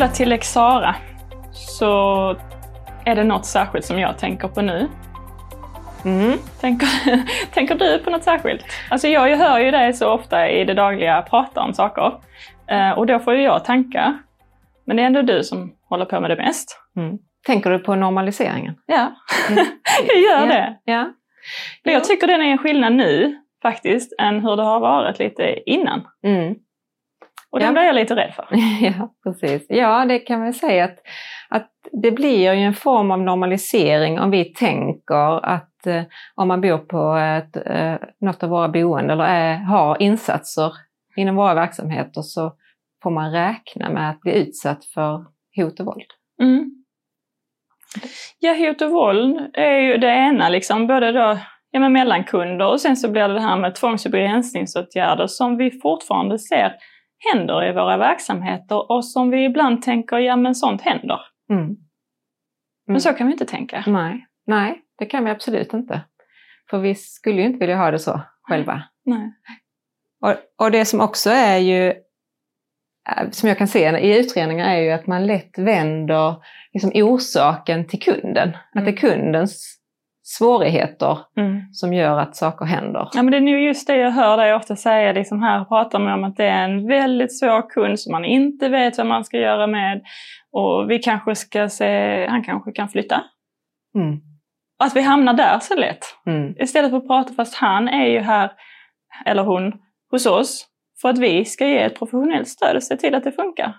kopplat till Lex Sara så är det något särskilt som jag tänker på nu. Mm. Tänker, tänker du på något särskilt? Alltså jag hör ju dig så ofta i det dagliga prata om saker. Eh, och då får ju jag tankar. Men det är ändå du som håller på med det mest. Mm. Tänker du på normaliseringen? Ja, Mm. jag gör ja. det. Ja. Men jag tycker den är en skillnad nu faktiskt än hur det har varit lite innan. Mm. Och den Ja. blir jag lite rädd för. Ja, precis. Ja, det kan man säga att, att det blir ju en form av normalisering om vi tänker att eh, om man bor på ett, eh, något av våra boenden eller är, har insatser inom våra verksamheter så får man räkna med att bli utsatt för hot och våld. Mm. Ja, hot och våld är ju det ena, liksom, både då, ja, mellan kunder och sen så blir det det här med tvångs och begränsningsåtgärder som vi fortfarande ser händer i våra verksamheter och som vi ibland tänker, ja men sånt händer. Mm. Men Mm. så kan vi inte tänka. Nej, nej, det kan vi absolut inte. För vi skulle ju inte vilja ha det så själva. Nej. Och, och det som också är ju, eh, som jag kan se i utredningar, är ju att man lätt vänder liksom orsaken till kunden. Att det är kundens svårigheter Mm. som gör att saker händer. Ja, men det är nog just det jag hör dig ofta säga. Liksom här pratar man om att det är en väldigt svår kund som man inte vet vad man ska göra med. Och vi kanske ska se, han kanske kan flytta. Mm. Att vi hamnar där så lätt. Mm. Istället för att prata, fast han är ju här, eller hon, hos oss. För att vi ska ge ett professionellt stöd och se till att det funkar.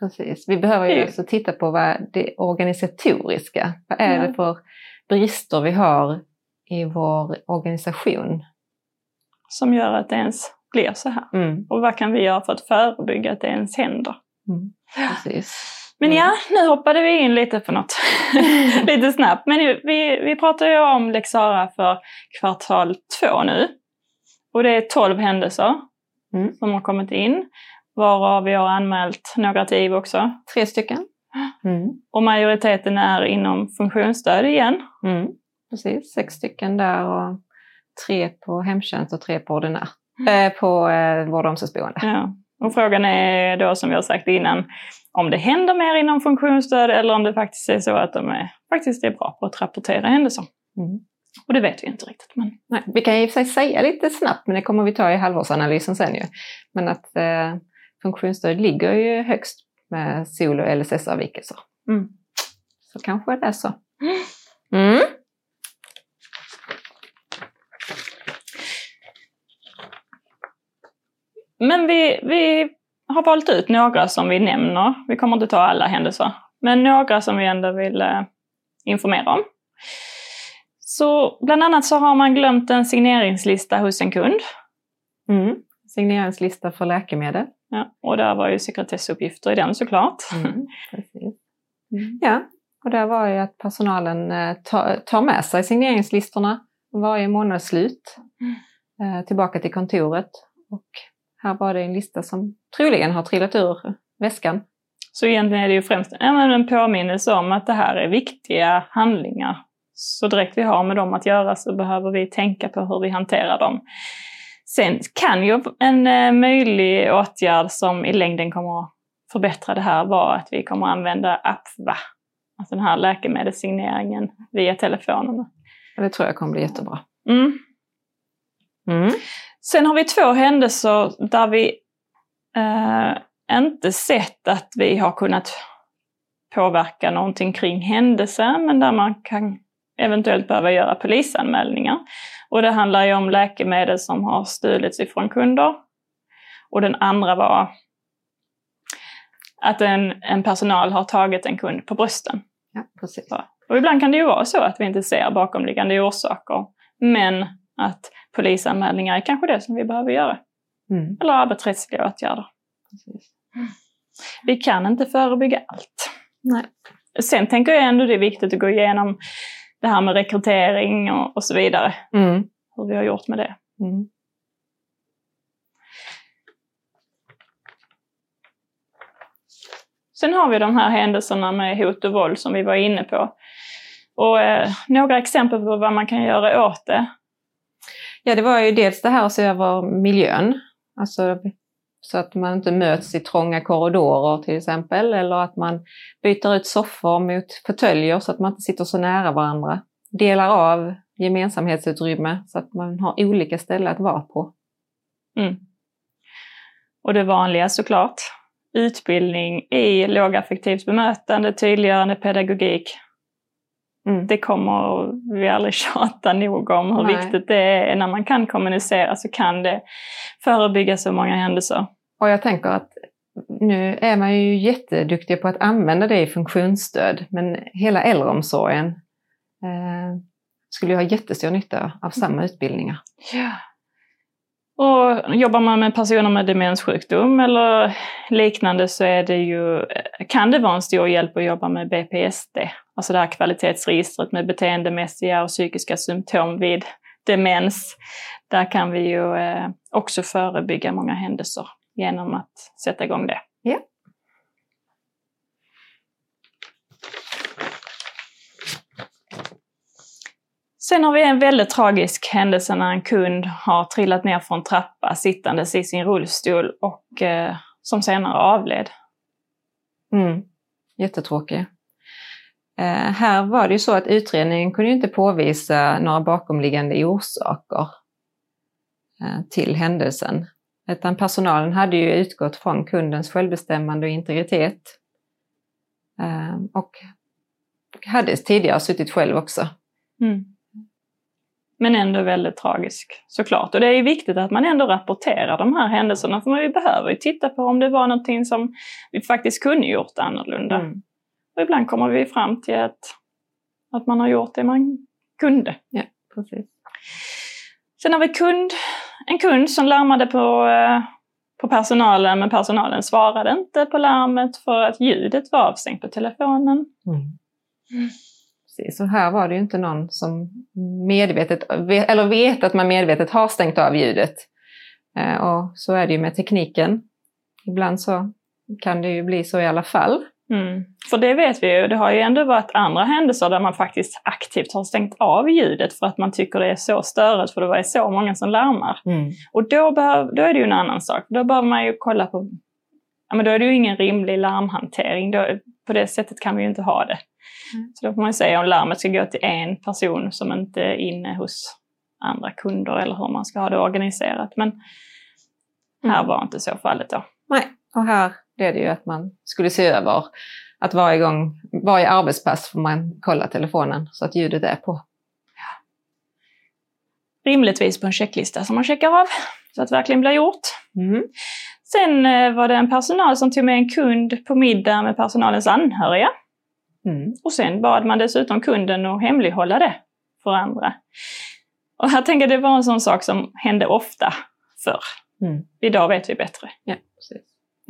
Precis. Vi behöver ju också titta på vad det organisatoriska, vad är Ja. det för brister vi har i vår organisation? Som gör att det ens blir så här. Mm. Och vad kan vi göra för att förebygga att det ens händer? Mm. Precis. Men Mm. ja, nu hoppade vi in lite på något. lite snabbt. Men vi, vi pratar ju om Lex Sara för kvartal två nu. Och det är 12 händelser Mm. som har kommit in. Varav vi har anmält några till IVO också. Tre stycken. Mm. Och majoriteten är inom funktionsstöd igen. Mm. Precis, sex stycken där och tre på hemtjänst och tre på ordinär. Eh, på eh, vård och omsorgsboende. Ja. Och frågan är då som vi har sagt innan om det händer mer inom funktionsstöd eller om det faktiskt är så att de är, faktiskt är bra på att rapportera händelser. Mm. Och det vet vi inte riktigt. Men Nej, vi kan i och för sig säga lite snabbt, men det kommer vi ta i halvårsanalysen sen ju. Men att eh, funktionsstöd ligger ju högst med SOL och LSS-avvikelser. Mm. Så kanske det är så. Mm. Men vi, vi har valt ut några som vi nämner. Vi kommer inte ta alla händelser. Men några som vi ändå vill eh, informera om. Så bland annat så har man glömt en signeringslista hos en kund. Mm. Signeringslista för läkemedel. Ja, och där var ju sekretessuppgifter i den såklart. Mm. Precis. Ja, och där var ju att personalen eh, tar, med sig signeringslistorna varje månadsslut eh, tillbaka till kontoret. Och här var det en lista som troligen har trillat ur väskan. Så egentligen är det ju främst en påminnelse om att det här är viktiga handlingar. Så direkt vi har med dem att göra så behöver vi tänka på hur vi hanterar dem. Sen kan ju en eh, möjlig åtgärd som i längden kommer att förbättra det här vara att vi kommer att använda AppVa. Alltså den här läkemedelssigneringen via telefonerna. Det tror jag kommer bli jättebra. Mm. Mm. Sen har vi två händelser där vi eh, inte sett att vi har kunnat påverka någonting kring händelsen, men där man kan eventuellt behöva göra polisanmälningar. Och det handlar ju om läkemedel som har stulits ifrån kunder. Och den andra var att en, en personal har tagit en kund på brösten. Ja, precis. Och ibland kan det ju vara så att vi inte ser bakomliggande orsaker, men att polisanmälningar är kanske det som vi behöver göra. Mm. Eller arbetsrättsliga åtgärder. precis. Vi kan inte förebygga allt. Nej. Sen tänker jag ändå det är viktigt att gå igenom det här med rekrytering och, och så vidare. Mm. Hur vi har gjort med det. Mm. Sen har vi de här händelserna med hot och våld som vi var inne på. Och eh, några exempel på vad man kan göra åt det. Ja, det var ju dels det här att se över miljön. Alltså så att man inte möts i trånga korridorer till exempel, eller att man byter ut soffor mot fåtöljer så att man inte sitter så nära varandra. Delar av gemensamhetsutrymme så att man har olika ställen att vara på. Mm. Och det vanliga såklart, utbildning i lågaffektivt bemötande, tydliggörande pedagogik. Mm. Det kommer vi aldrig tjata nog om hur Nej. viktigt det är. När man kan kommunicera så kan det förebygga så många händelser. Och jag tänker att nu är man ju jätteduktig på att använda det i funktionsstöd, men hela äldreomsorgen eh, skulle ju ha jättestor nytta av samma utbildningar. Ja. Och jobbar man med personer med demenssjukdom eller liknande så är det ju, kan det vara en stor hjälp att jobba med BPSD, alltså det här kvalitetsregistret med beteendemässiga och psykiska symptom vid demens. Där kan vi ju eh, också förebygga många händelser genom att sätta igång det. Ja. Sen har vi en väldigt tragisk händelse när en kund har trillat ner från trappa sittandes i sin rullstol och eh, som senare avled. Mm. Jättetråkig. Eh, här var det ju så att utredningen kunde inte påvisa några bakomliggande orsaker eh, till händelsen. Utan personalen hade ju utgått från kundens självbestämmande och integritet. Eh, och hade tidigare suttit själv också. Mm. Men ändå väldigt tragisk såklart. Och det är viktigt att man ändå rapporterar de här händelserna för vi behöver ju titta på om det var någonting som vi faktiskt kunde gjort annorlunda. Mm. Och ibland kommer vi fram till att, att man har gjort det man kunde. Ja, precis. Sen har vi kund, en kund som larmade på, eh, på personalen men personalen svarade inte på larmet för att ljudet var avstängt på telefonen. Mm. Mm. Så här var det ju inte någon som medvetet, eller vet att man medvetet har stängt av ljudet. Eh, och så är det ju med tekniken. Ibland så kan det ju bli så i alla fall. Mm. För det vet vi ju, det har ju ändå varit andra händelser där man faktiskt aktivt har stängt av ljudet för att man tycker det är så störigt för det är så många som larmar. Mm. Och då, behöv, då är det ju en annan sak. Då behöver man ju kolla på, ja men då är det ju ingen rimlig larmhantering. Då, på det sättet kan vi ju inte ha det. Mm. Så då får man säga om larmet ska gå till en person som inte är inne hos andra kunder eller hur man ska ha det organiserat. Men här mm. var inte så fallet då. Nej, och här blev det ju att man skulle se över att varje gång, varje arbetspass får man kolla telefonen så att ljudet är på. Ja. Rimligtvis på en checklista som man checkar av så att det verkligen blir gjort. Mm. Sen eh, var det en personal som tog med en kund på middag med personalens anhöriga. Mm. Och sen bad man dessutom kunden att hemlighålla det för andra. Och här tänker jag det var en sån sak som hände ofta förr. Mm. Idag vet vi bättre. Ja.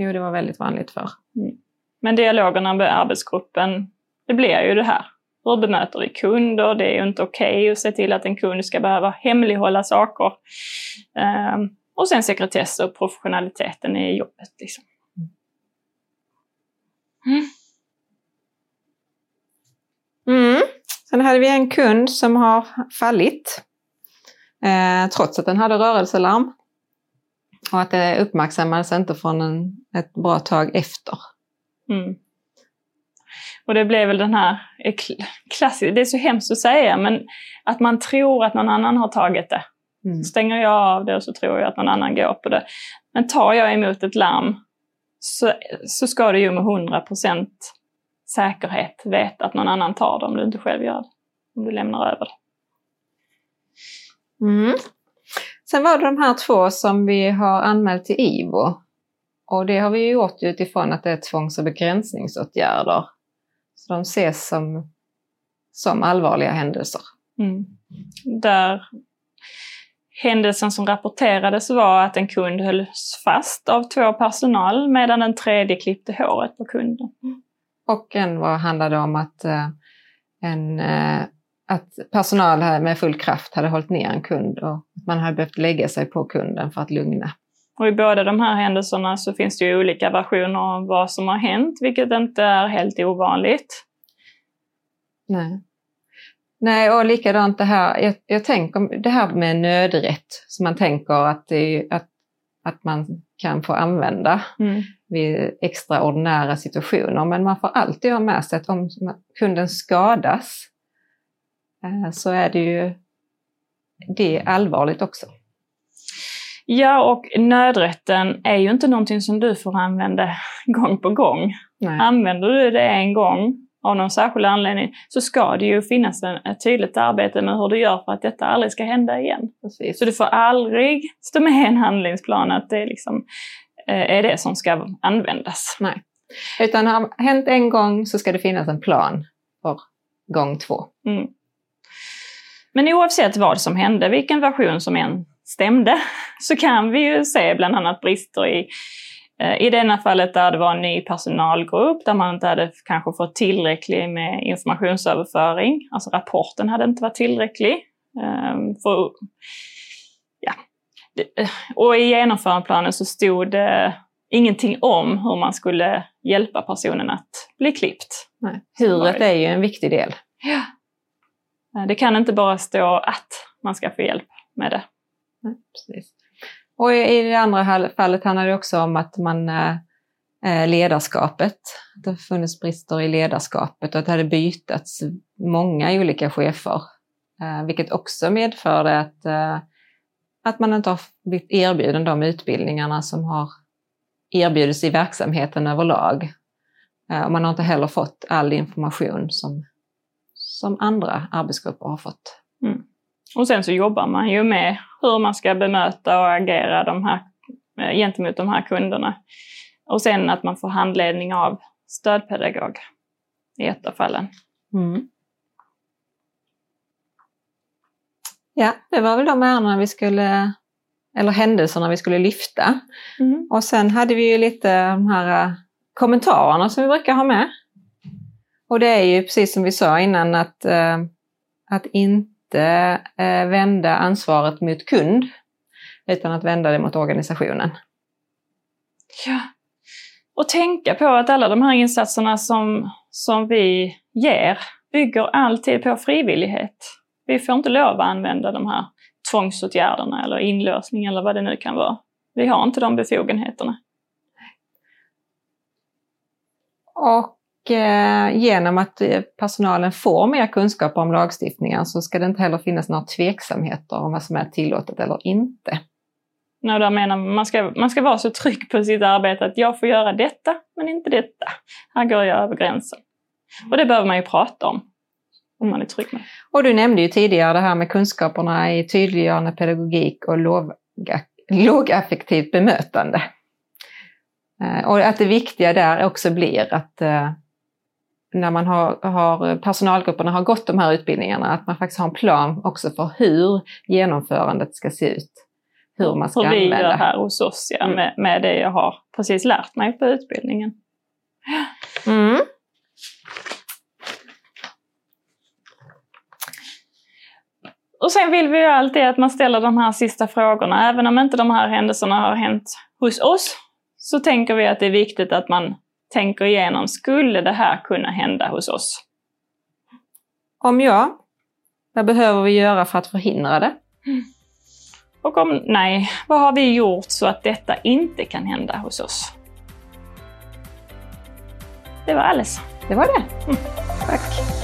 Jo, det var väldigt vanligt förr. Mm. Men dialogerna med arbetsgruppen, det blir ju det här. Hur bemöter vi kunder? Det är ju inte okej okay att se till att en kund ska behöva hemlighålla saker. Um, och sen sekretess och professionaliteten i jobbet. Liksom. Mm. Mm. Sen hade vi en kund som har fallit eh, trots att den hade rörelselarm. Och att det uppmärksammades inte från en, ett bra tag efter. Mm. Och det blev väl den här klassiska, det är så hemskt att säga, men att man tror att någon annan har tagit det. Mm. Stänger jag av det och så tror jag att någon annan går på det. Men tar jag emot ett larm så, så ska det ju med 100 procent säkerhet veta att någon annan tar det om du inte själv gör det. Om du lämnar över det. Mm. Sen var det de här två som vi har anmält till IVO. Och det har vi gjort utifrån att det är tvångs och begränsningsåtgärder. Så de ses som, som allvarliga händelser. Mm. Där händelsen som rapporterades var att en kund hölls fast av två personal medan den tredje klippte håret på kunden. Och en var, handlade om att, eh, en, eh, att personal med full kraft hade hållit ner en kund och man hade behövt lägga sig på kunden för att lugna. Och i båda de här händelserna så finns det ju olika versioner av vad som har hänt, vilket inte är helt ovanligt. Nej. Nej, och likadant det här, jag, jag tänker det här med nödrätt, som man tänker att, det, att, att man kan få använda Mm. vid extraordinära situationer. Men man får alltid ha med sig att om kunden skadas så är det ju det allvarligt också. Ja, och nödrätten är ju inte någonting som du får använda gång på gång. Nej. Använder du det en gång av någon särskild anledning så ska det ju finnas en, ett tydligt arbete med hur du gör för att detta aldrig ska hända igen. Precis. Så du får aldrig stå med i en handlingsplan att det liksom, eh, är det som ska användas. Nej. Utan har hänt en gång så ska det finnas en plan för gång två. Mm. Men oavsett vad som hände, vilken version som än stämde, så kan vi ju se bland annat brister i eh, i denna fallet där det var en ny personalgrupp, där man inte hade kanske fått tillräcklig med informationsöverföring. Alltså rapporten hade inte varit tillräcklig. Ehm, För, ja. Det- eh, Och i genomförandeplanen så stod det ingenting om hur man skulle hjälpa personen att bli klippt. Nej. Huret är ju en viktig del. Ja. Eh, det kan inte bara stå att man ska få hjälp med det. Ja, precis. Och i det andra fallet handlar det också om att man eh, eh, ledarskapet, att det har funnits brister i ledarskapet och att det hade bytats många olika chefer. Vilket också medförde att, att man inte har blivit erbjuden de utbildningarna som har erbjudits i verksamheten överlag. Och man har inte heller fått all information som, som andra arbetsgrupper har fått. Och sen så jobbar man ju med hur man ska bemöta och agera de här, eh, gentemot de här kunderna. Och sen att man får handledning av stödpedagog i ett av fallen. Mm. Ja, det var väl de ärendena vi skulle, eller händelserna vi skulle lyfta. Och sen hade vi ju lite de här eh, kommentarerna som vi brukar ha med. Och det är ju precis som vi sa innan att, eh, att inte eh, vända ansvaret mot kund, utan att vända det mot organisationen. Ja. Och tänka på att alla de här insatserna som, som vi ger bygger alltid på frivillighet. Vi får inte lov att använda de här tvångsåtgärderna eller inlåsning eller vad det nu kan vara. Vi har inte de befogenheterna. Och genom att eh, personalen får mer kunskap om lagstiftningen så ska det inte heller finnas några tveksamheter om vad som är tillåtet eller inte. När jag menar, man, ska, man ska vara så trygg på sitt arbete att jag får göra detta, men inte detta. Här går jag över gränsen. Och det behöver man ju prata om, om man är trygg med. Och du nämnde ju tidigare det här med kunskaperna i tydliggörande pedagogik och låga, lågaffektivt bemötande. Eh, Och att det viktiga där också blir att eh, när man har, har personalgrupperna har gått de här utbildningarna, att man faktiskt har en plan också för hur genomförandet ska se ut. Hur man ska Hur vi använda. gör här hos oss, ja, Mm. med, med det jag har precis lärt mig på utbildningen. Mm. Och sen vill vi ju alltid att man ställer de här sista frågorna. Även om inte de här händelserna har hänt hos oss, så tänker vi att det är viktigt att man tänker igenom, skulle det här kunna hända hos oss? Om ja, vad behöver vi göra för att förhindra det? Och om nej, vad har vi gjort så att detta inte kan hända hos oss? Det var alles. Det var det. Tack.